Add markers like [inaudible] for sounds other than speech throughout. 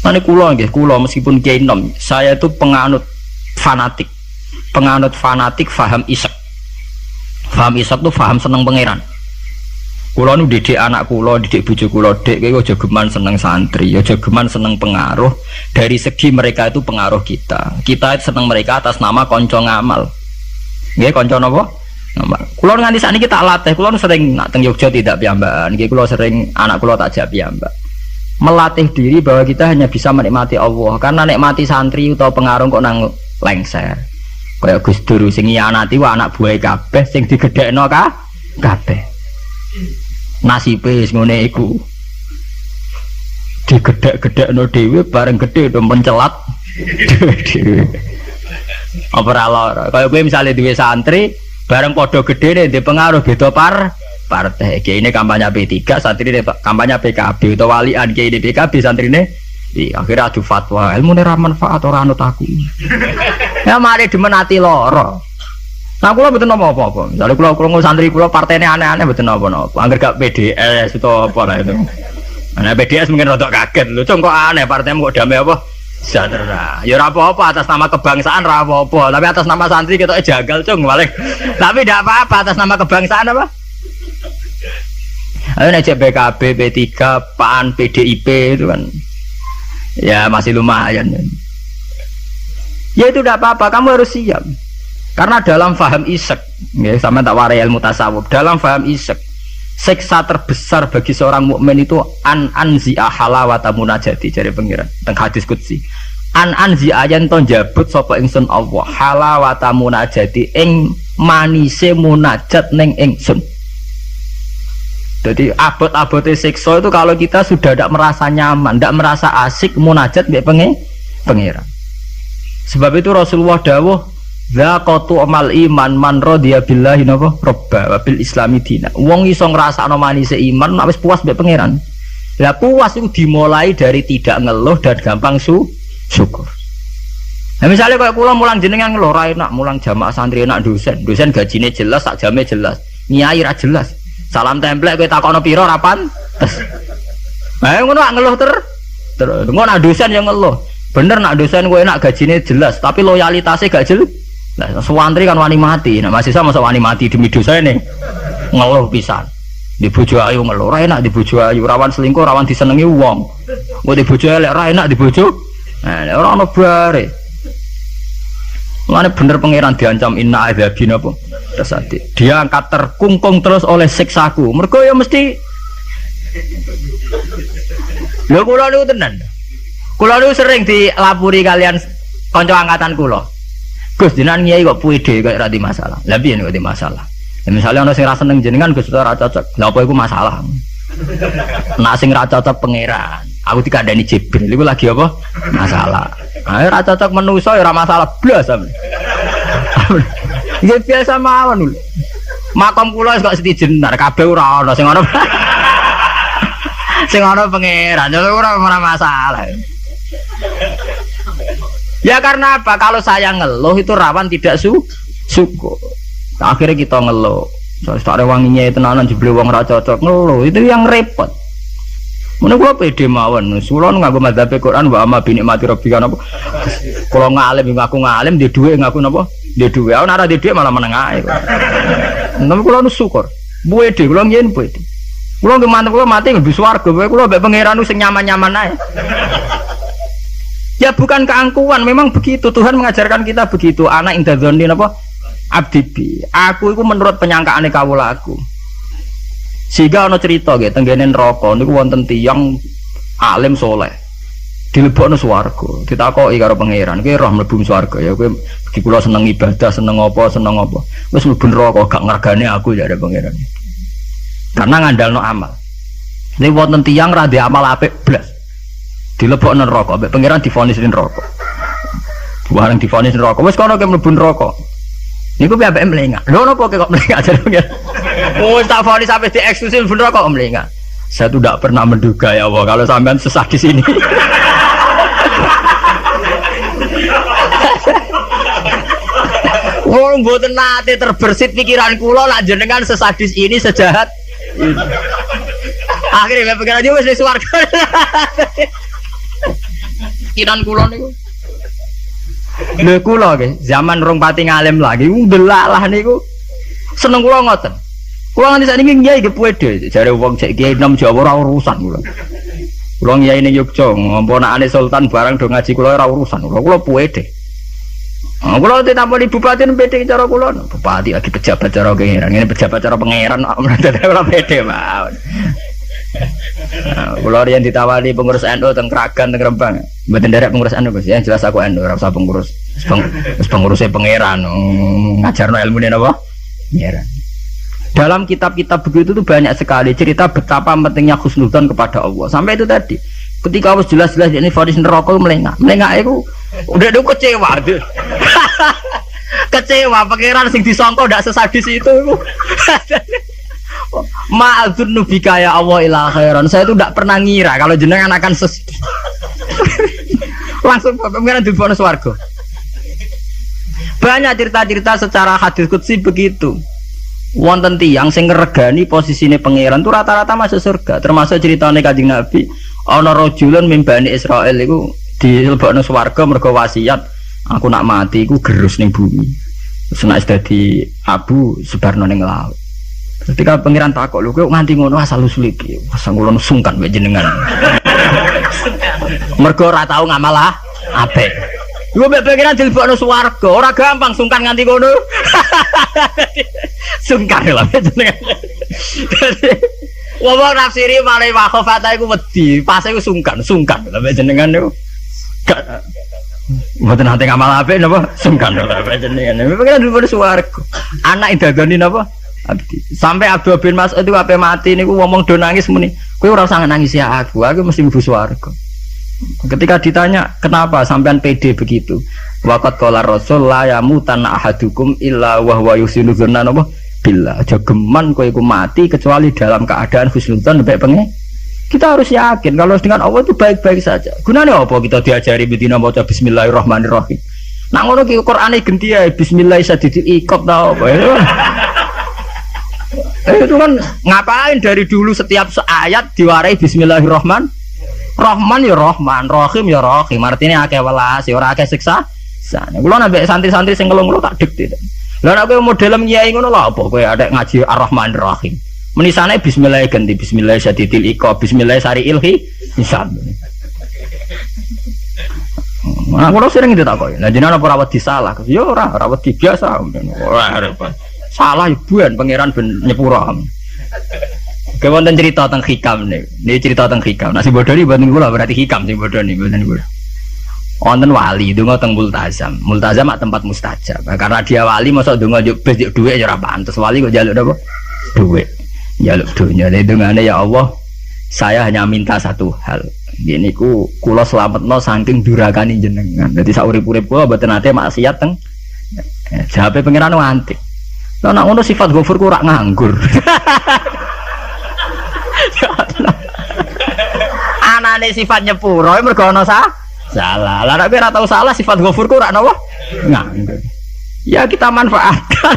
Nanti kulo nggih, kulo meskipun kiai nom, saya itu penganut fanatik. Penganut fanatik faham isek. Faham isek tuh faham seneng pangeran. Kulo nu didik anak kulo, didik bojo kulo, dek kowe aja geman seneng santri, aja geman seneng pengaruh. Dari segi mereka itu pengaruh kita. Kita seneng mereka atas nama konco ngamal. Nggih konco napa? Ngamal. Kulo nganti sakniki tak latih, kulo sering nak teng Yogya tidak piyambakan. Nggih kulo sering anak kulo tak jak piyambak melatih diri bahwa kita hanya bisa menikmati Allah. Karena nikmati santri atau pengaruh kok nang lengser. Kayak Gus Dur sing nyanati wa anak buah kabeh sing digedhekno ka kabeh. Nasibe wis ngene iku. Digedhek-gedhekno dhewe bareng gede do mencelat dhewe apa ora lara? Kaya kowe misale duwe santri bareng padha gede di pengaruh beda par partai. Kayak ini kampanye P3 santri ini kampanye PKB atau walian kayak ini PKB santri ini di akhirnya adu fatwa. Ilmu ini manfaat orang anut aku. [laughs] Ya mari dimenati loro nah kalau betul nopo apa apa misalnya kalau kalau santri kalau partainya aneh-aneh betul nopo nopo angker gak PDS itu apa lah itu. Nah, PDS mungkin rada kaget. Lu, kok aneh partai mau damai apa? Sejahtera. Ya apa-apa atas nama kebangsaan apa-apa, tapi atas nama santri kita jagal cung balik. tapi tidak apa-apa atas nama kebangsaan apa? Ayo nek BKB, P3, PAN, PDIP itu kan ya masih lumayan. Ya itu tidak apa-apa, kamu harus siap. Karena dalam faham isek, ya sama tak warai ilmu tasawuf. Dalam faham isek, seksa terbesar bagi seorang mukmin itu an anzi halawata munajati jadi pengiran teng hadis kutsi an anzi ayan ton jabut sapa ingsun Allah halawata munajati ing manise munajat neng ingsun jadi abot-abotnya sekso itu kalau kita sudah tidak merasa nyaman, tidak merasa asik, munajat mbek pengen pengiran. Sebab itu Rasulullah dawuh Zakotu amal iman man rodiya billahi napa robba wabil islami dina. Wong iso ngrasakno manise iman nek wis puas mbek pangeran. Lah puas itu dimulai dari tidak ngeluh dan gampang su syukur. Nah misalnya kayak pulang mulang jenengan ngeluh ra enak, mulang jamaah santri enak dosen, dosen gajine jelas, sak jame jelas, nyai ra jelas. Salam templek kowe takono pira ora pantes. Nah ngono ngeluh ter. Ter ngono nak dosen yang ngeluh. Bener nak dosen kowe enak gajine jelas, tapi loyalitasnya gak jelas. Nah, sewantri kan wani mati. Nah, masih sama wani mati demi dosa ini. Ngeluh pisan. Di bojo ayu ngeluh, ra enak di bojo ayu, rawan selingkuh, rawan disenengi wong. Mau di bojo elek ra enak di bojo. Nah, ora ono bare. Mana bener pangeran diancam inna adzabi napa? Tasati. Dia angkat terkungkung terus oleh siksaku. Mergo ya mesti Lho kula niku tenan. Kula niku sering dilapuri kalian kanca angkatan kula. Gus jenengan nyai kok puide kok ora masalah. Lah piye nek di masalah? Ya misalnya ana sing ra seneng jenengan Gus ora cocok. Lah apa iku masalah? Nak sing ra cocok pangeran. Aku dikandani Jibril iku lagi apa? Masalah. Ayo ra cocok menuso ya ora masalah blas sampe. Ya biasa mawon lho. Makom kula kok setijenar kabeh ora ana sing ana. sing ana pangeran ya ora ora masalah. Ya karena apa? Kalau saya ngeluh itu rawan tidak su syukur. Akhirnya kita ngeluh. Soalnya wanginya itu nanan jebeli wong ra cocok ngeluh itu yang repot. Mana gua pede mawon, sulon ngaku madzhab Quran wa ama bini mati kan apa? Kalau ngalim ngaku ngalim dia dua ngaku napa? Dia dua. Aku nara dia dua malah menengah ae. Kula nu syukur. Pede kula nyen pede. Kula nggih mantep kula mati lebih swarga, kula mbek pangeran nyaman-nyaman ae. Ya bukan keangkuhan, memang begitu. Tuhan mengajarkan kita begitu. Anak indadzoni apa? Abdibi. Aku itu menurut penyangkaan kawula aku. Sehingga ana cerita nggih tenggene neraka niku wonten tiyang alim soleh. Dilebokno swarga. Ditakoki karo pangeran, "Kowe roh mlebu swarga ya kowe iki kula seneng ibadah, seneng apa, seneng apa." Wis mlebu neraka gak ngargane aku ya ada pangeran. Karena ngandalno amal. Ini wonten tiyang ra amal apik blas. Dilebokno neraka, mbek pangeran difonis neraka. Bareng difonis neraka, wis kono ke mlebu neraka. Niku piye ambek melengak. Lho napa kok melengak jare pangeran? Oh, tak fonis sampai di eksklusif bener kok melingkar. Saya tuh tidak pernah menduga ya Allah kalau sampean sesat di sini. [laughs] Oh, mboten nate terbersit pikiran kula nak jenengan sesadis ini sejahat. Akhirnya [laughs] pikiran dia wis swarga. kemiskinan kula niku. Lho kula nggih, zaman rong pati ngalim lagi ndelalah niku seneng kula ngoten. Kula nganti sakniki kiai ge pede, jare wong cek kiai nom Jawa ora urusan kula. Kula kiai ning Yogya, ngomponakane sultan barang do ngaji kula ora urusan. Kula kula pede. Nah, tidak mau bupati pede cara kulo, bupati lagi pejabat cara pangeran, ini pejabat cara pangeran, kalau pede mah. Kulo yang ditawari pengurus NU teng Kragan teng Rembang, buatin derek pengurus NU Gus, ya jelas aku NU, rasa pengurus, peng, pengurusnya pangeran, ngajar no ilmu ini apa? Pangeran. Dalam kitab-kitab begitu tuh banyak sekali cerita betapa pentingnya khusnudan kepada Allah. Sampai itu tadi, ketika harus jelas-jelas ini fonis neraka melengah, melengah itu Udah itu kecewa [laughs] kecewa pangeran sing disangka ndak sesadis itu. [laughs] Ma'adzun nubika ya Allah ila khairan. Saya itu tidak pernah ngira kalau jenengan akan ses [laughs] langsung pangeran di bonus warga. Banyak cerita-cerita secara hadis kutsi begitu. Wonten tiang sing ngregani posisine pangeran tuh rata-rata masuk surga. Termasuk ceritanya Kanjeng Nabi, ana rajulun mimbani Israel itu di lebokno swarga mergo wasiat aku nak mati iku gerus ning bumi terus nek dadi abu sebarno ning laut ketika pangeran takok lho kowe nganti ngono asal usul iki asal kula sungkan mek jenengan mergo ora tau ngamal ah apik Gue pikiran dilebokno swarga, ora gampang sungkan nganti ngono. [laughs] sungkan lah jenengan. Wong nafsiri malah wakhofata iku wedi, pas iku sungkan, sungkan lah jenengan niku. Mboten nate ngamal apik napa? Sungkan ora jenengan. Memang kan dulu swarga. Anak idadoni napa? Sampai Abdul bin Mas'ud itu apa mati niku ngomong do nangis muni. Kowe ora usah nangis ya aku, aku mesti mlebu swarga. Ketika ditanya kenapa sampean PD begitu, Wakat kolar Rasul la yamutan ahadukum illa huwa yusinu dzanna napa? Billah. Aja geman kowe mati kecuali dalam keadaan husnudzon mbek pengen kita harus yakin kalau dengan Allah itu baik-baik saja. Gunanya apa kita diajari bedina baca Bismillahirrahmanirrahim. Nah ngono ki Qur'ane genti ya Bismillah sadidil ikop tau apa. Eh, itu kan ngapain dari dulu setiap ayat diwarai Bismillahirrahman Rahman ya Rahman, Rahim ya Rahim. Artinya akeh welas, ya ora akeh siksa. Sana. Kulo nabe santri-santri sing ngelung tak dikti. Lah nek kowe model kiai ngono lho apa kowe ada ngaji Ar-Rahman Rahim. Menisane bismillah ganti bismillah syadidil iko bismillah sari ilhi hisab. Nah, kalau sering itu tak kok. Nah, jenengan apa rawat disalah? Ya ora, rawat di biasa. Wah, repot. Salah ibuan pangeran ben nyepura. Kemudian cerita tentang hikam nih. Ini cerita tentang hikam. Nasi bodoh ini buat gula berarti hikam sih bodoh nih buat gula. Wonten wali dungo teng multazam. Multazam mak tempat mustajab. Karena dia wali masuk dungo juk duit ya ora pantes. Wali kok jaluk apa? Duit jaluk dunia dengan ya Allah saya hanya minta satu hal ini ku kulo selamat no saking durakani jenengan jadi sauri urip kulo buat nanti maksiat teng jawabnya pengiran nganti Nah, nak ngono sifat gofur ku rak nganggur. Anane sifat nyepuro mergo ana sa salah. Lah nek ora tau salah sifat gofur ku rak napa? Nganggur. Ya kita manfaatkan.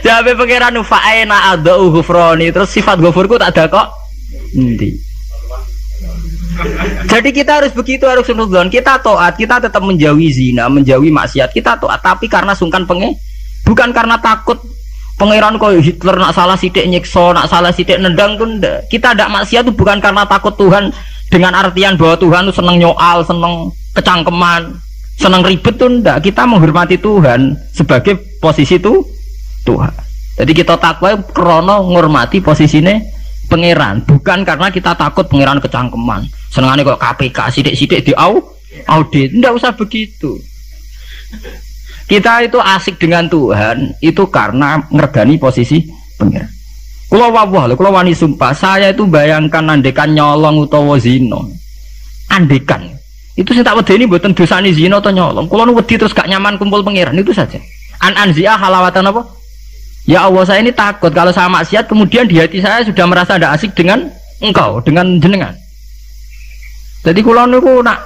Jabe pangeran fa'ena adau ghufrani terus sifat ghafurku tak ada kok. Endi? Jadi kita harus begitu harus sunudzon. Kita toat, kita tetap menjauhi zina, menjauhi maksiat. Kita toat tapi karena sungkan penge, bukan karena takut pangeran kok Hitler nak salah sidik nyekso, nak salah sidik nendang pun kita tidak maksiat itu bukan karena takut Tuhan dengan artian bahwa Tuhan itu seneng nyoal, seneng kecangkeman, seneng ribet tuh ndak. Kita menghormati Tuhan sebagai posisi itu Tuhan. Jadi kita takwa krono ngormati posisinya pangeran, bukan karena kita takut pangeran kecangkeman. Senengane kok KPK sidik-sidik di au audit, ndak usah begitu. Kita itu asik dengan Tuhan itu karena ngergani posisi pangeran. Kalau wawah, kalau wani sumpah, saya itu bayangkan andekan nyolong utawa zino. Andekan. Itu saya tak ini buatan dosa zino atau nyolong. Kalau wedi terus gak nyaman kumpul pangeran itu saja. An anzia halawatan apa? Ya Allah saya ini takut kalau saya maksiat kemudian di hati saya sudah merasa tidak asik dengan engkau, dengan jenengan. Jadi kalau niku nak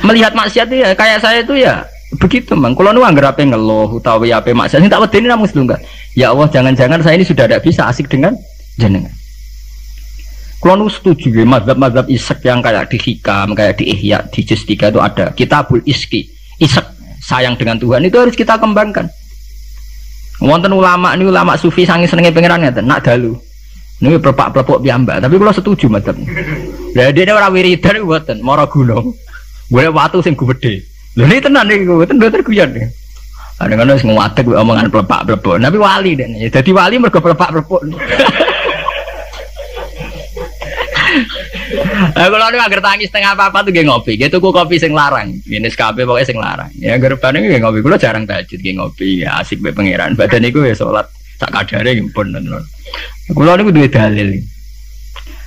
melihat maksiat ya kayak saya itu ya begitu mang. Kalau niku anggap apa ngeluh utawi apa maksiat ini tak ini namun kan. Ya Allah jangan-jangan saya ini sudah tidak bisa asik dengan jenengan. Kalau nu setuju ya mazhab-mazhab isek yang kayak di hikam, kayak di ihya, di justika itu ada kitabul iski, isek sayang dengan Tuhan itu harus kita kembangkan. Wonten ulama ini ulama sufi sangi senengnya pengiran ya, nak dalu. Ini perpak pelepok biamba, tapi kalau setuju mazhab. Lah dia orang wiridan buatan, moro gunung. Boleh waktu sing gede. Lha ini tenan nih, gue tenan terguyon nih. Ada kan harus nguatek omongan pelepak pelepok. Nabi wali deh. Jadi wali mereka pelepak pelepok. Nah, kalau ini agar tangis setengah apa apa tuh gak ngopi, gitu kok kopi sing larang, ini SKP pokoknya sing larang. Ya gerban ini gak ngopi, kalau jarang tajud gak ngopi, ya asik be pangeran. Badan itu ya sholat tak kadare pun Kalau ini dua dalil.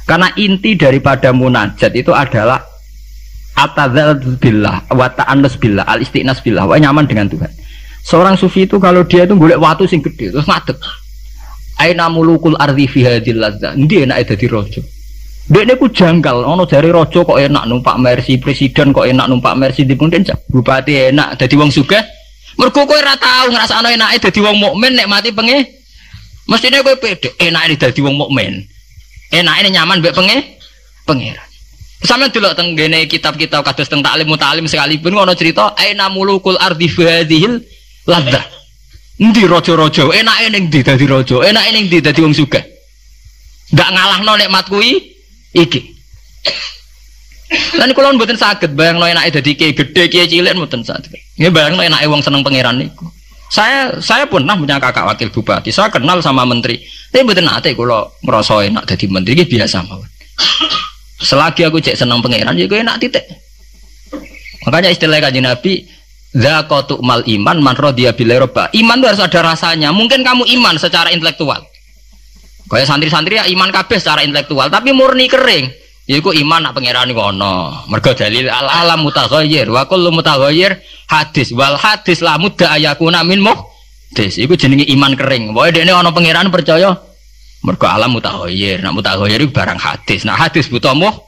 Karena inti daripada munajat itu adalah atadzal billah, wa ta'annus billah, al istiqnas billah, wa nyaman dengan Tuhan. Seorang sufi itu kalau dia itu golek watu sing gede terus ngadeg. Aina mulukul ardi fi hadil lazza. Ndi enak dadi raja. Dekne ku janggal, ono dari raja kok enak numpak mercy, presiden kok enak numpak mercy di pun bupati enak dadi wong sugih. Mergo kowe ora tau ngrasakno enake dadi wong mukmin nek mati penge. Mestine kowe pede enake dadi wong mukmin. Enake nyaman mbek penge pangeran. Sampe delok teng kitab-kitab kados teng taklim mutalim sekalipun ono cerita aina mulukul ardi fi hadhil Ladha. Endi raja-raja? Enake ning ndi dadi raja? Enake ning ndi dadi wong sugih? Ndak ngalahno nikmat kuwi iki. Lan kula mboten saged bayangno enake dadi kiai gedhe kiai cilik mboten saged. Nggih bayangno enake wong seneng pangeran niku. Saya saya pernah punya kakak wakil bupati. Saya kenal sama menteri. Tapi mboten nate kula ngrasa enak dadi menteri iki biasa mawon. Selagi aku cek seneng pangeran ya enak titik. Makanya istilah kajian Nabi Zakotu mal iman man dia bileroba. Iman itu harus ada rasanya. Mungkin kamu iman secara intelektual. Kayak santri-santri ya iman kabeh secara intelektual, tapi murni kering. Yaiku iman nak pangeran ono. Mergo dalil al alam mutaghayyir wa kullu mutaghayyir hadis wal hadis la mudda ayakuna min muhdis. Iku jenenge iman kering. Wae dene ono pangeran percaya mergo alam mutaghayyir. Nak mutaghayyir barang hadis. Nah hadis butuh muh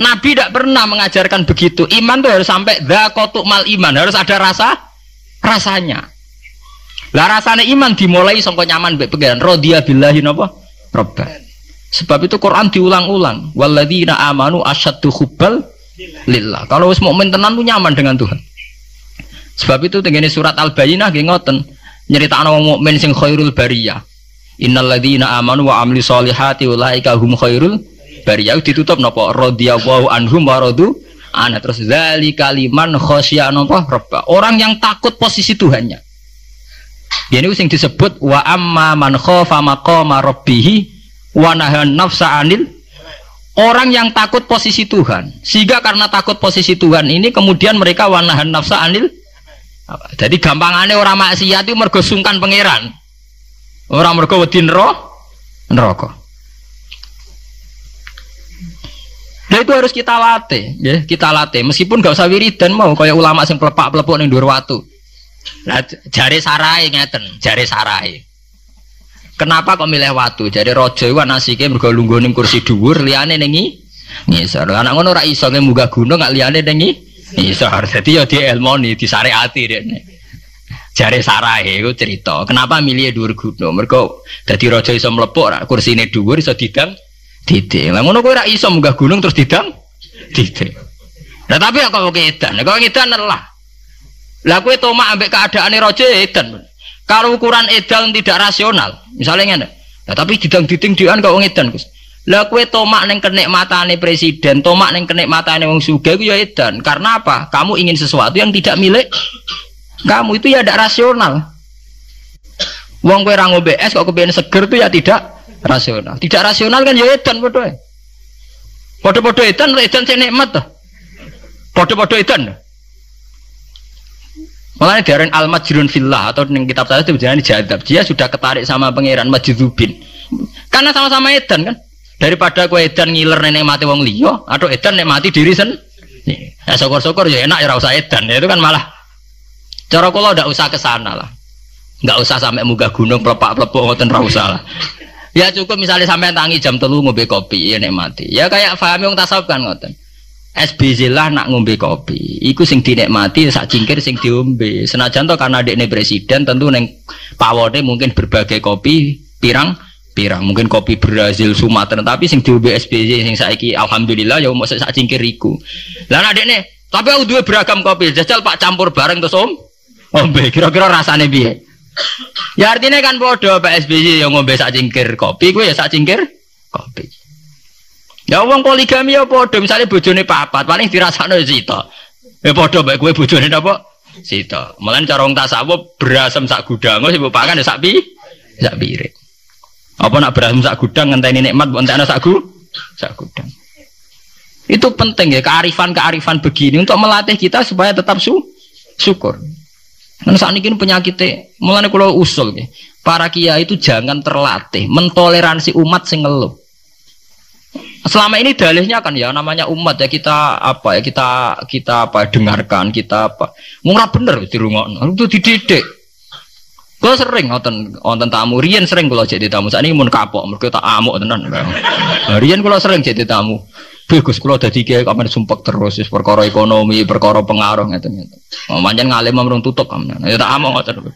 Nabi tidak pernah mengajarkan begitu. Iman tuh harus sampai dakotuk mal iman, harus ada rasa rasanya. Lah rasanya iman dimulai sangka nyaman baik pengiran. Rodia billahi napa? Robban. Sebab itu Quran diulang-ulang. Walladzina amanu asyaddu hubbal lillah. Kalau wis mukmin tenan tuh nyaman dengan Tuhan. Sebab itu tengene surat Al-Bayyinah nggih ngoten. Nyeritakno wong mukmin sing khairul bariyah. Innalladzina amanu wa amli solihati ulaika hum khairul bariyah ditutup napa radhiyallahu anhum wa radu ana terus zali kaliman khosya napa robba orang yang takut posisi Tuhannya. Ini sing disebut wa amma man khofa maqama rabbih wa nahan nafsa anil. Orang yang takut posisi Tuhan. Sehingga karena takut posisi Tuhan ini kemudian mereka wanahan nafsa anil. Jadi gampangannya orang maksiat itu mergo sungkan pangeran orang mergo wedi neraka Nah itu harus kita latih, ya kita latih. Meskipun gak usah wiridan mau, kayak ulama sing pelepak pelepuk nih dua waktu. Nah jari sarai ngeten, jari sarai. Kenapa kok milih waktu? Jari rojo itu nasike mergo lungguh ning kursi dhuwur, liane nengi ngisor. Anak ngono ora iso munggah gunung gak liane nengi ngisor. Jadi ya dia elmoni, disariati deh. Jari sarai itu cerita. Kenapa milih dhuwur gunung? Mergo dadi rojo iso mlepuk, kursine dhuwur iso didang Titik. Lah ngono kowe ora iso munggah gunung terus didang titik. Nah tapi kok edan, kok edan lah. Lah kowe tomak ambek keadaane raja edan. Kalau ukuran edan tidak rasional, misalnya ngene. Nah, tapi didang diting dian kok edan, Gus. Lah kowe tomak ning kenikmatane presiden, tomak ning kenikmatane wong sugih ku ya edan. Karena apa? Kamu ingin sesuatu yang tidak milik kamu itu ya tidak rasional. Wong kowe ra es kok kepengen seger itu ya tidak rasional. Tidak rasional kan ya edan padha. Padha-padha edan edan sing nikmat to. Padha-padha edan. Makanya diaran al majrun fillah atau ning kitab saya itu berjalan jadab. Dia sudah ketarik sama pangeran majdzubin. Karena sama-sama edan kan. Daripada kue edan ngiler nenek mati wong liya atau edan nek mati diri sen. Ya syukur-syukur ya enak ya ora usah edan. Ya, itu kan malah cara kula ndak usah ke sana lah. Nggak usah sampai munggah gunung pelepak-pelepuk ngoten ra lah. Ya cukup misalnya sampai tangi jam telu ngombe kopi ya nikmati. Ya kayak fahami wong tasawuf kan ngoten. SBZ lah nak ngombe kopi. Iku sing dinikmati sak cingkir sing diombe. Senajan to karena dekne presiden tentu neng pawone mungkin berbagai kopi pirang pirang mungkin kopi Brazil Sumatera tapi sing di SPJ sing saiki alhamdulillah ya mau sak cingkir iku lah adek nih tapi aku dua beragam kopi jajal pak campur bareng terus om ombe kira-kira rasanya biye ya artinya kan bodoh pak SPJ yang ngombe sak cingkir kopi gue ya sak cingkir kopi ya uang poligami ya bodoh misalnya bojone papat paling dirasakno cita ya bodoh baik gue bojone apa Sita. Malah cara wong tasawuf berasem sak gudang, sing mbok pangan ya sak pi, sak piring. Apa nak berasem sak gudang ngenteni nikmat mbok entekno sak gu, sak gudang. Itu penting ya kearifan-kearifan begini untuk melatih kita supaya tetap su syukur. Dan saat ini penyakitnya, mulai kalau usul ya, para kiai itu jangan terlatih mentoleransi umat sing ngeluh. Selama ini dalihnya kan ya namanya umat ya kita apa ya kita kita apa dengarkan kita apa. Murah bener di rumah itu dididik. Gue sering nonton nonton tamu Rian sering kalau jadi tamu. Saat ini mau kapok mereka tak amuk tenan. Rian kalau sering jadi tamu bagus kalau ada tiga kamar sumpah terus perkara ekonomi perkara pengaruh gitu gitu manjan ngalim merung tutup kamu ya tak amuk ngoten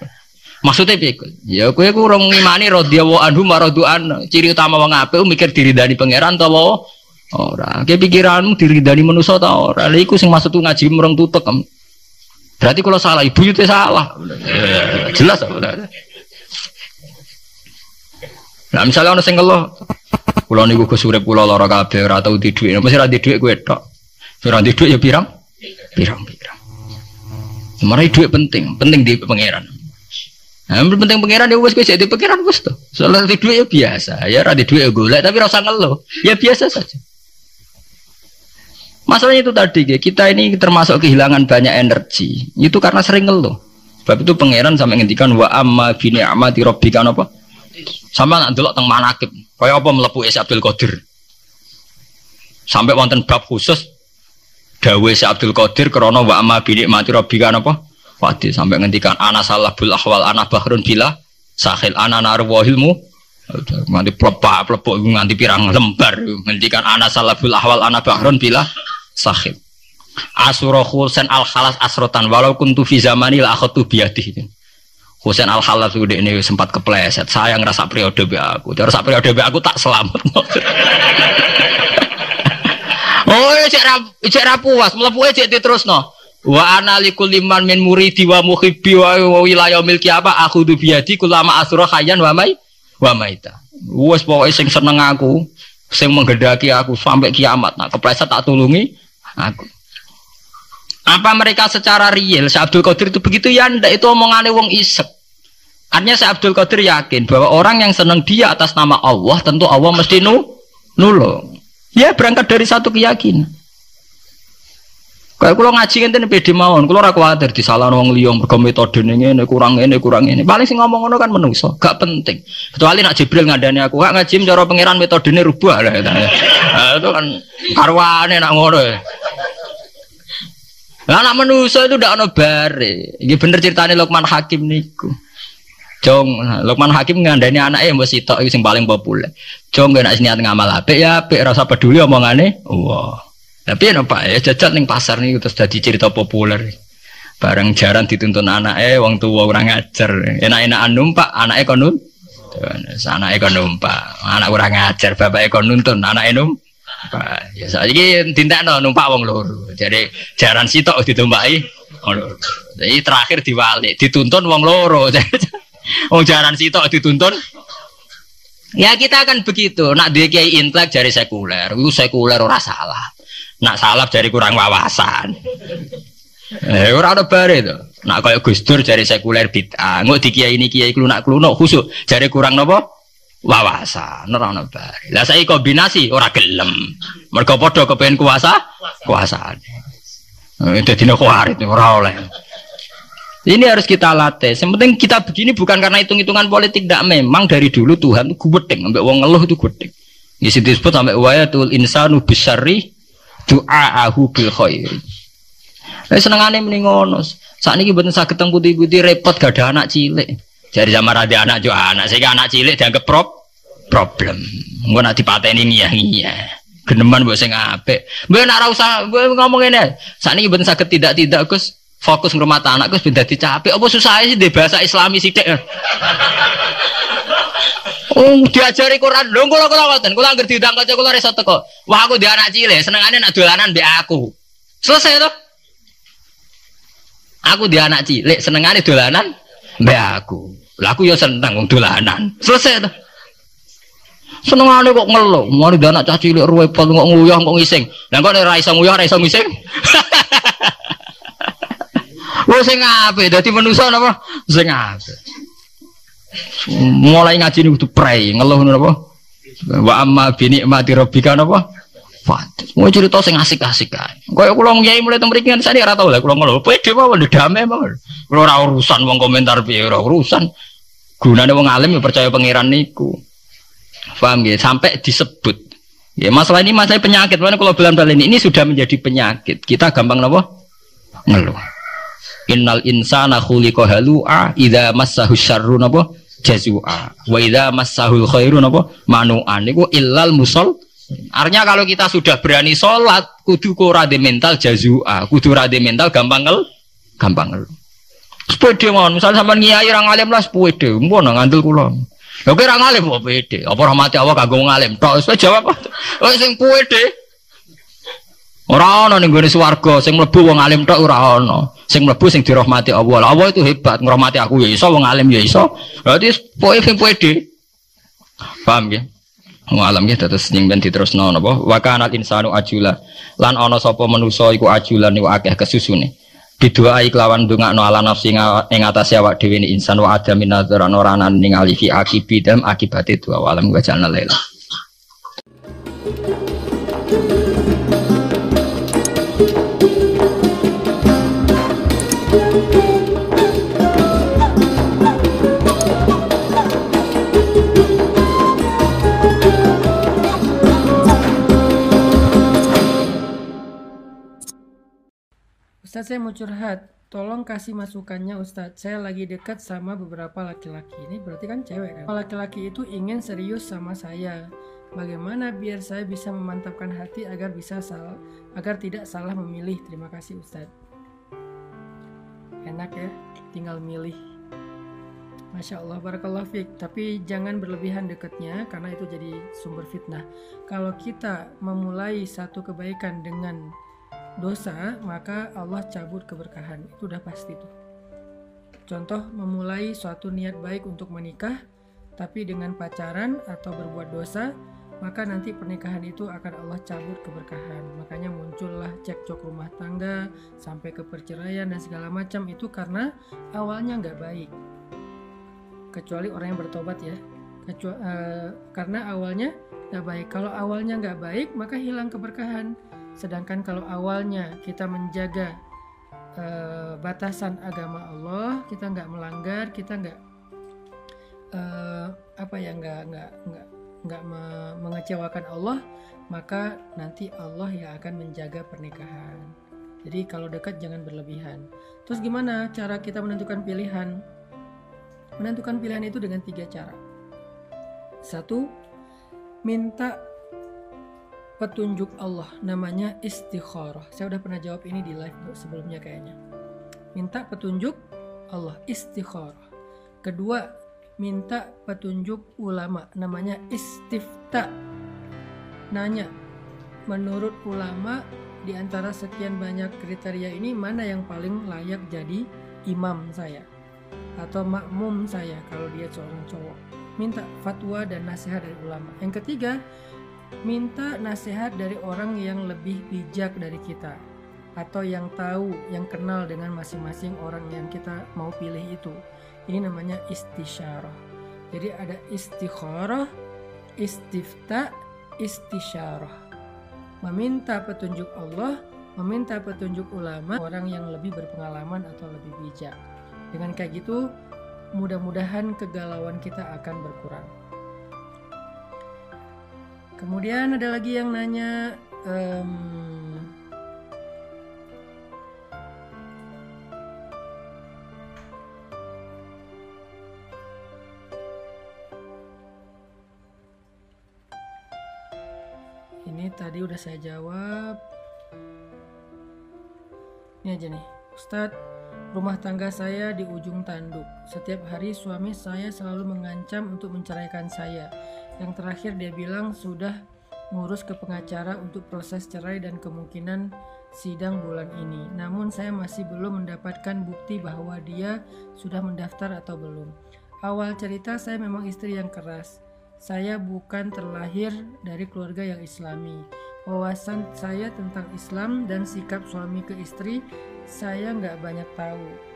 Maksudnya piye? Ya kowe ku urung ngimani radhiyallahu anhu maraduan ciri utama wong apik mikir diridani pangeran ta ora. Ke pikiranmu diridani manusa ta ora. Lha iku sing maksud ngaji mereng tutuk. Berarti kalau salah ibu itu salah. Jelas apa? Nah misalnya ono sing ngeluh, kula niku Gus urip kula lara kabeh ora tau di dhuwit. Mesti ora di dhuwit kowe tok. Ora di dhuwit ya pirang? Pirang-pirang. Marai dhuwit penting, penting di pangeran. Nah, penting pangeran ya wes jadi pangeran wes tuh. Soalnya di duit ya biasa, ya rada duit ya golek tapi rasa ngeluh, ya biasa saja. Masalahnya itu tadi ya, kita ini termasuk kehilangan banyak energi. Itu karena sering ngeluh. Sebab itu pangeran sampai ngendikan wa amma bini amati robbika apa? Sama nak delok teng manakib. Kaya apa melepu Isa Abdul Qadir. Sampai wonten bab khusus dawe si Abdul Qadir krana wa amma bini amati robbika apa? Wadi sampai ngendikan ana bul ahwal ana bahrun bila sahil ana narwahilmu nganti plepak plepok nganti pirang lembar ngendikan ana bul ahwal ana bahrun bila sahil asuro husain al khalas asrotan walau kuntu fi zamani la akhatu biadi Husain al Khalas itu ini sempat kepleset. Saya ngerasa periode be aku. Terus periode be aku tak selamat. [laughs] oh, cek rap, cek rapuas, melepuh cek terus no. Wa ana liman min muridi wa muhibbi wa wilayah milki apa aku du biadi kulama asura khayyan wa mai wa maita. Wes pokoke sing seneng aku, sing menggedaki aku sampai kiamat. Nah, kepleset tak tulungi aku. Apa mereka secara real si Abdul Qadir itu begitu ya ndak itu omongannya wong isek. Artinya si Abdul Qadir yakin bahwa orang yang senang dia atas nama Allah tentu Allah mesti nu nulung. Ya berangkat dari satu keyakinan. Kayak kalau ngaji ngene pede mawon, kalau ora kuwatir disalah wong liya mergo metode ngene kurang ini kurang ini. Paling sing ngomong ngono kan menungso, gak penting. Kecuali nak Jibril ngandani aku, gak ngaji cara pangeran metodene rubah lah. Nah, itu kan karwane nak ngono. Lah anak menungso itu ndak ono bare. Iki bener ceritane Lukman Hakim niku. Jong, Lukman Hakim ngandani anaknya yang sitok itu sing paling populer. Jong gak nak niat ngamal apik ya apik rasa peduli omongane. Wah. Wow. Tapi ya Pak ya jajal ning pasar nih terus jadi cerita populer. Bareng jaran dituntun anak eh wong tua orang ngajar. Enak-enakan numpak anak kon nun. Anak kon numpak. Anak orang ngajar bapak kon nuntun anak enum. Ya saiki no numpak wong loro. Jadi jaran sitok ditumpaki Jadi terakhir diwali dituntun wong loro. [laughs] Wong jaran sitok dituntun Ya kita akan begitu. Nak dia kiai intelek dari sekuler, itu sekuler ora salah. Nak salap dari kurang wawasan. Eh ora ada bare to. Nak kaya Gus Dur dari sekuler bid'ah. Engko di kiai ini kiai klunak-klunak khusuk dari kurang napa? Wawasan. Ora ono. Lah saiki kombinasi ora gelem. Mergo padha kepen kuasa, kuasaan. Eh dadi nek kuarit ora oleh. Ini harus kita latih. Yang penting kita begini bukan karena hitung-hitungan politik, tidak. Memang dari dulu Tuhan itu gudeng, sampai wong ngeluh itu gudeng. Di situ disebut sampai wayatul insanu besari du'aahu bil khairi. Lah senengane mending ngono. Sakniki mboten saged teng putih-putih repot gak ada anak cilik. Jadi sama ada anak jo anak, saya anak cilik dianggap prop problem. Engko nak dipateni ngiyah-ngiyah. Geneman mbok sing apik. Mbok nak usah ngomong ngene. Sakniki mboten saged tidak-tidak Gus fokus rumah anak Gus ben dadi capek. Apa susah sih di bahasa Islami sithik. [laughs] Oh, diajari Quran. Lho kula kula ngoten, kula anggere diundang kanca kula iso teko. Wah, aku di anak cilik, senengane nak dolanan mbek aku. Selesai to. Aku di anak cilik, senengane dolanan mbek aku. Lah aku ya seneng wong dolanan. Selesai to. Senengane kok ngelo, mari di anak cah cilik ruwepet kok nguyah kok ngising. Lah kok nek ra iso nguyah, ra iso ngising. [laughs] Wong sing apik dadi manusa napa? Sing apik. Mulai ngaji ini kudu prei, ngeluh napa? Wa amma bi nikmati rabbika napa? Fat. Mau cerita sing asik-asik kan. Kaya kula ngyai mulai teng mriki sani ora tau lah kula ngeluh. Pede mawon damai mawon. Kula ora urusan wong komentar piye ora urusan. Gunane wong alim ya percaya pangeran niku. Paham ya? Sampai disebut. Ya masalah ini masalah penyakit. Mana kalau bilang ini, ini sudah menjadi penyakit. Kita gampang napa? Ngeluh. Innal insana khuliqa halu'a idza massahu syarru napa jazua wa idza massahul khairu napa manu'an niku illal musol artinya kalau kita sudah berani sholat kudu ko rade mental jazua kudu rade mental gampang ngel gampang ngel sepede mon misalnya sampean ngiyai ra ngalim lah sepede mbon ngandel kula lho kira ngalim apa pede apa rahmati Allah kanggo ngalim tok wis jawab oh sing pede Ora ana ning gone swarga sing mlebu wong alim tok ora ana. Sing mlebu sing dirahmati Allah. Allah itu hebat, ngrahmati aku ya iso, wong alim ya iso. Berarti sing pede. Paham ya? Wong alam ya terus ben diterusno napa? Wa kana insanu ajula. Lan ana sapa manusa iku ajulan niku akeh kesusune. Bidoai kelawan ndongakno ala nafsi ing atase awak dhewe insan wa adamin nadzar ana ora ningali fi akibidam akibate dua alam wa. Ustadz saya mau curhat, tolong kasih masukannya Ustadz. Saya lagi dekat sama beberapa laki-laki. Ini berarti kan cewek kan? Laki-laki itu ingin serius sama saya. Bagaimana biar saya bisa memantapkan hati agar bisa salah, agar tidak salah memilih. Terima kasih Ustadz. Enak ya, tinggal milih. Masya Allah, barakallah fiq. Tapi jangan berlebihan dekatnya karena itu jadi sumber fitnah. Kalau kita memulai satu kebaikan dengan dosa, maka Allah cabut keberkahan. Itu udah pasti tuh. Contoh memulai suatu niat baik untuk menikah, tapi dengan pacaran atau berbuat dosa, maka nanti pernikahan itu akan Allah cabut keberkahan. Makanya muncullah cekcok rumah tangga sampai ke perceraian dan segala macam itu karena awalnya nggak baik. Kecuali orang yang bertobat ya. Kecuali, uh, eh, karena awalnya nggak baik. Kalau awalnya nggak baik, maka hilang keberkahan. Sedangkan kalau awalnya kita menjaga uh, batasan agama Allah, kita nggak melanggar, kita nggak uh, apa ya nggak nggak nggak nggak me mengecewakan Allah, maka nanti Allah yang akan menjaga pernikahan. Jadi kalau dekat jangan berlebihan. Terus gimana cara kita menentukan pilihan? Menentukan pilihan itu dengan tiga cara. Satu, minta petunjuk Allah namanya istikharah. Saya udah pernah jawab ini di live sebelumnya kayaknya. Minta petunjuk Allah istikharah. Kedua, minta petunjuk ulama namanya istifta. Nanya, menurut ulama di antara sekian banyak kriteria ini mana yang paling layak jadi imam saya atau makmum saya kalau dia seorang cowok. Minta fatwa dan nasihat dari ulama. Yang ketiga, minta nasihat dari orang yang lebih bijak dari kita atau yang tahu, yang kenal dengan masing-masing orang yang kita mau pilih itu. Ini namanya istisyarah. Jadi ada istikharah, istifta, istisyarah. Meminta petunjuk Allah, meminta petunjuk ulama, orang yang lebih berpengalaman atau lebih bijak. Dengan kayak gitu, mudah-mudahan kegalauan kita akan berkurang. Kemudian ada lagi yang nanya um, Ini tadi udah saya jawab. Ini aja nih, Ustadz Rumah tangga saya di ujung tanduk. Setiap hari suami saya selalu mengancam untuk menceraikan saya. Yang terakhir dia bilang sudah ngurus ke pengacara untuk proses cerai dan kemungkinan sidang bulan ini. Namun saya masih belum mendapatkan bukti bahwa dia sudah mendaftar atau belum. Awal cerita saya memang istri yang keras. Saya bukan terlahir dari keluarga yang islami. Wawasan saya tentang Islam dan sikap suami ke istri saya nggak banyak tahu.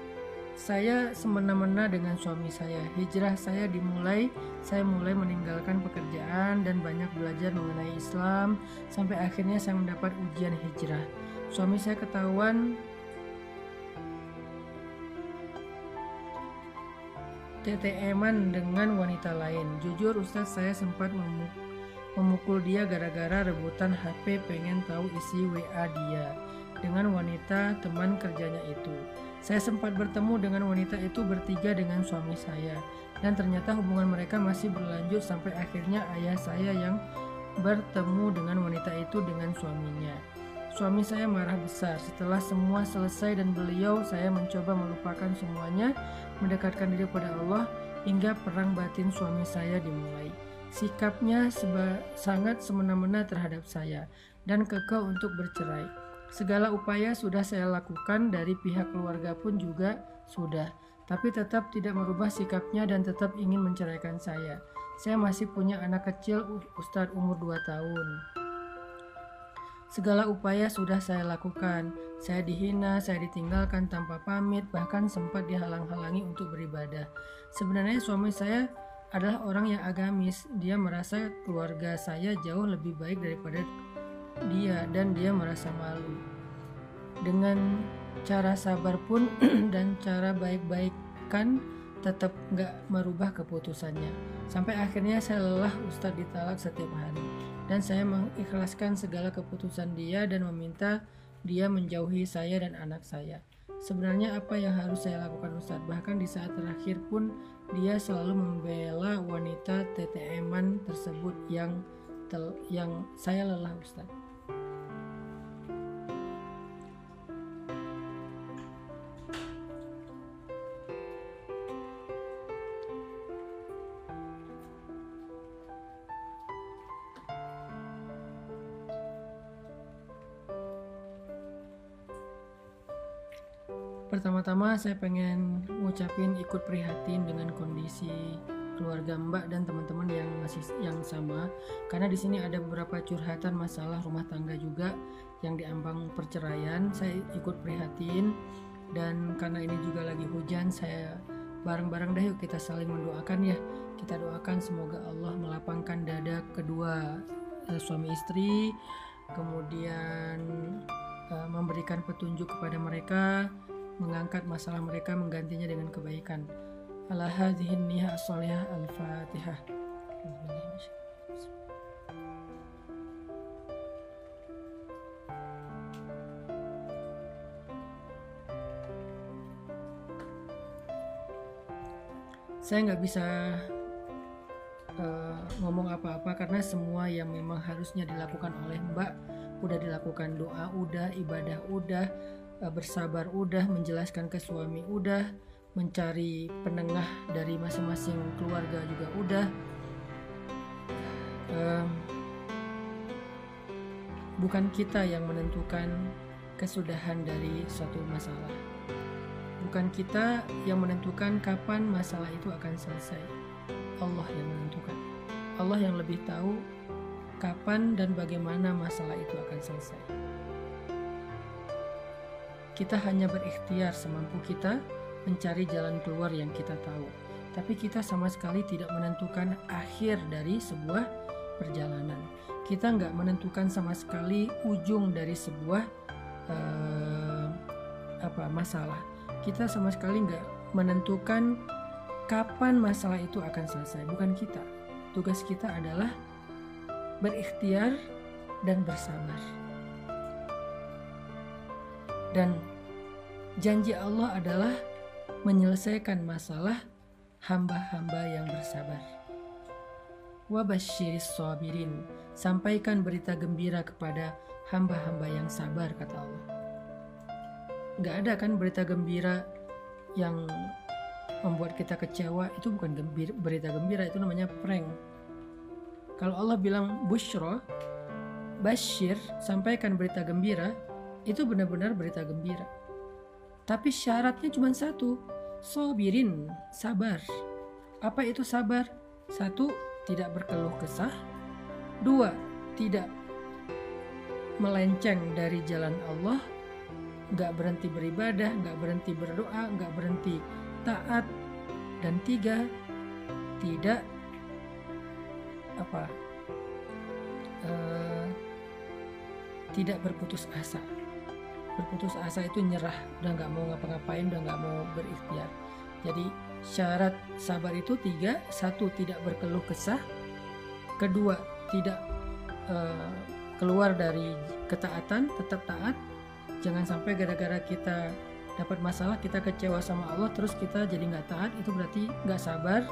Saya semena-mena dengan suami saya. Hijrah saya dimulai, saya mulai meninggalkan pekerjaan dan banyak belajar mengenai Islam sampai akhirnya saya mendapat ujian hijrah. Suami saya ketahuan TTM-an dengan wanita lain. Jujur Ustadz saya sempat memukul dia gara-gara rebutan HP pengen tahu isi WA dia dengan wanita teman kerjanya itu. Saya sempat bertemu dengan wanita itu bertiga dengan suami saya, dan ternyata hubungan mereka masih berlanjut sampai akhirnya ayah saya yang bertemu dengan wanita itu dengan suaminya. Suami saya marah besar. Setelah semua selesai dan beliau, saya mencoba melupakan semuanya, mendekatkan diri pada Allah, hingga perang batin suami saya dimulai. Sikapnya sangat semena-mena terhadap saya dan kekeh untuk bercerai. Segala upaya sudah saya lakukan dari pihak keluarga pun juga sudah, tapi tetap tidak merubah sikapnya dan tetap ingin menceraikan saya. Saya masih punya anak kecil Ustadz umur 2 tahun. Segala upaya sudah saya lakukan. Saya dihina, saya ditinggalkan tanpa pamit, bahkan sempat dihalang-halangi untuk beribadah. Sebenarnya suami saya adalah orang yang agamis. Dia merasa keluarga saya jauh lebih baik daripada dia dan dia merasa malu. Dengan cara sabar pun [clears throat] dan cara baik-baikan tetap nggak merubah keputusannya. Sampai akhirnya saya lelah Ustadz ditalak setiap hari. Dan saya mengikhlaskan segala keputusan dia dan meminta dia menjauhi saya dan anak saya. Sebenarnya apa yang harus saya lakukan Ustadz? Bahkan di saat terakhir pun dia selalu membela wanita TTM-an tersebut yang tel, yang saya lelah Ustadz. Pertama-tama saya pengen ngucapin ikut prihatin dengan kondisi keluarga Mbak dan teman-teman yang masih yang sama karena di sini ada beberapa curhatan masalah rumah tangga juga yang diambang perceraian. Saya ikut prihatin dan karena ini juga lagi hujan saya bareng-bareng deh yuk kita saling mendoakan ya. Kita doakan semoga Allah melapangkan dada kedua eh, suami istri kemudian eh, memberikan petunjuk kepada mereka mengangkat masalah mereka menggantinya dengan kebaikan. Ala al-fatihah. Saya nggak bisa uh, ngomong apa-apa karena semua yang memang harusnya dilakukan oleh Mbak udah dilakukan doa, udah ibadah, udah bersabar udah menjelaskan ke suami udah mencari penengah dari masing-masing keluarga juga udah. Um, bukan kita yang menentukan kesudahan dari suatu masalah. Bukan kita yang menentukan kapan masalah itu akan selesai. Allah yang menentukan. Allah yang lebih tahu kapan dan bagaimana masalah itu akan selesai kita hanya berikhtiar semampu kita mencari jalan keluar yang kita tahu. Tapi kita sama sekali tidak menentukan akhir dari sebuah perjalanan. Kita nggak menentukan sama sekali ujung dari sebuah uh, apa masalah. Kita sama sekali nggak menentukan kapan masalah itu akan selesai. Bukan kita. Tugas kita adalah berikhtiar dan bersabar. Dan janji Allah adalah menyelesaikan masalah hamba-hamba yang bersabar. Wabashiris sabirin, sampaikan berita gembira kepada hamba-hamba yang sabar, kata Allah. Gak ada kan berita gembira yang membuat kita kecewa itu bukan gembira, berita gembira itu namanya prank kalau Allah bilang bushro bashir sampaikan berita gembira itu benar-benar berita gembira. Tapi syaratnya cuma satu sobirin sabar. Apa itu sabar? Satu tidak berkeluh kesah. Dua tidak melenceng dari jalan Allah. Nggak berhenti beribadah nggak berhenti berdoa nggak berhenti taat. Dan tiga tidak apa uh, tidak berputus asa berputus asa itu nyerah udah nggak mau ngapa-ngapain udah nggak mau berikhtiar. Jadi syarat sabar itu tiga satu tidak berkeluh kesah kedua tidak uh, keluar dari ketaatan tetap taat jangan sampai gara-gara kita dapat masalah kita kecewa sama Allah terus kita jadi nggak taat itu berarti nggak sabar.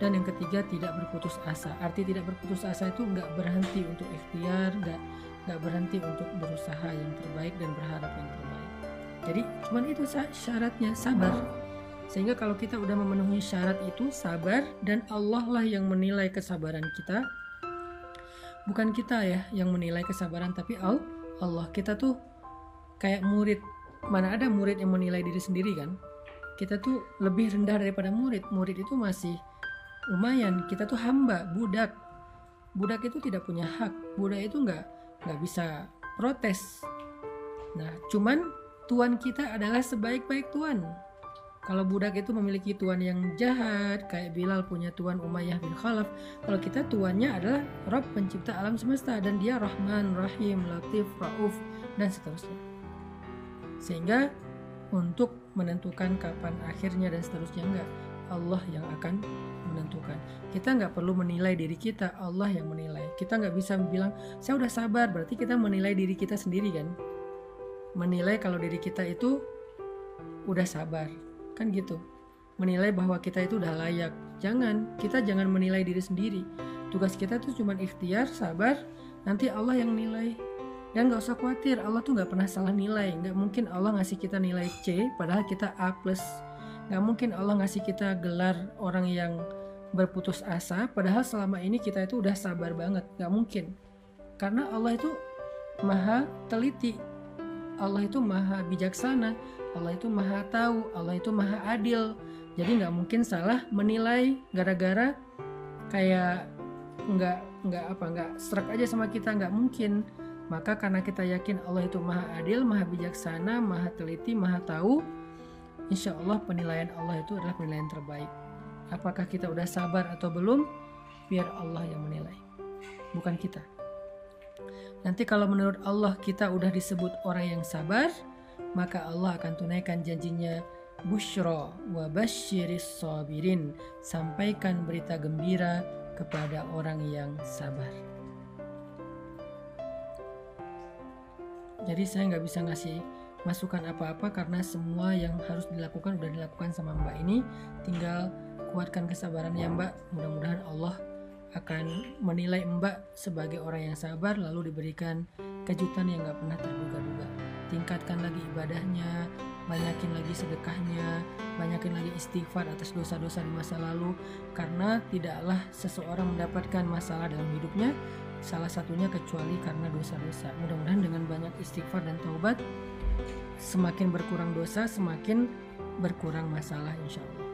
Dan yang ketiga tidak berputus asa. Arti tidak berputus asa itu nggak berhenti untuk ikhtiar nggak nggak berhenti untuk berusaha yang terbaik dan berharap yang terbaik. Jadi cuman itu syaratnya sabar. Sehingga kalau kita udah memenuhi syarat itu sabar dan Allah lah yang menilai kesabaran kita. Bukan kita ya yang menilai kesabaran tapi Allah kita tuh kayak murid. Mana ada murid yang menilai diri sendiri kan? Kita tuh lebih rendah daripada murid. Murid itu masih lumayan. Kita tuh hamba budak. Budak itu tidak punya hak. Budak itu nggak nggak bisa protes. Nah cuman tuan kita adalah sebaik-baik tuan. Kalau budak itu memiliki tuan yang jahat kayak Bilal punya tuan Umayyah bin Khalaf kalau kita tuannya adalah Rob pencipta alam semesta dan dia Rahman Rahim Latif Rauf dan seterusnya. Sehingga untuk menentukan kapan akhirnya dan seterusnya enggak Allah yang akan menentukan. Kita nggak perlu menilai diri kita Allah yang menilai. Kita nggak bisa bilang saya udah sabar. Berarti kita menilai diri kita sendiri kan? Menilai kalau diri kita itu udah sabar. Kan gitu. Menilai bahwa kita itu udah layak. Jangan. Kita jangan menilai diri sendiri. Tugas kita tuh cuma ikhtiar sabar nanti Allah yang nilai. Dan gak usah khawatir Allah tuh gak pernah salah nilai. Gak mungkin Allah ngasih kita nilai C padahal kita A plus Gak mungkin Allah ngasih kita gelar orang yang berputus asa padahal selama ini kita itu udah sabar banget. Gak mungkin. Karena Allah itu maha teliti. Allah itu maha bijaksana. Allah itu maha tahu. Allah itu maha adil. Jadi nggak mungkin salah menilai gara-gara kayak nggak nggak apa nggak serak aja sama kita. Nggak mungkin. Maka karena kita yakin Allah itu maha adil, maha bijaksana, maha teliti, maha tahu, insya Allah penilaian Allah itu adalah penilaian terbaik. Apakah kita udah sabar atau belum? Biar Allah yang menilai, bukan kita. Nanti kalau menurut Allah kita udah disebut orang yang sabar, maka Allah akan tunaikan janjinya Bushro wa basyiris sabirin Sampaikan berita gembira kepada orang yang sabar. jadi saya nggak bisa ngasih masukan apa-apa karena semua yang harus dilakukan udah dilakukan sama mbak ini. Tinggal kuatkan kesabaran ya mbak. Mudah-mudahan Allah akan menilai mbak sebagai orang yang sabar lalu diberikan kejutan yang nggak pernah terduga-duga. Tingkatkan lagi ibadahnya banyakin lagi sedekahnya banyakin lagi istighfar atas dosa-dosa di masa lalu. Karena tidaklah seseorang mendapatkan masalah dalam hidupnya salah satunya kecuali karena dosa-dosa. Mudah-mudahan dengan banyak istighfar dan taubat, semakin berkurang dosa, semakin berkurang masalah insya Allah.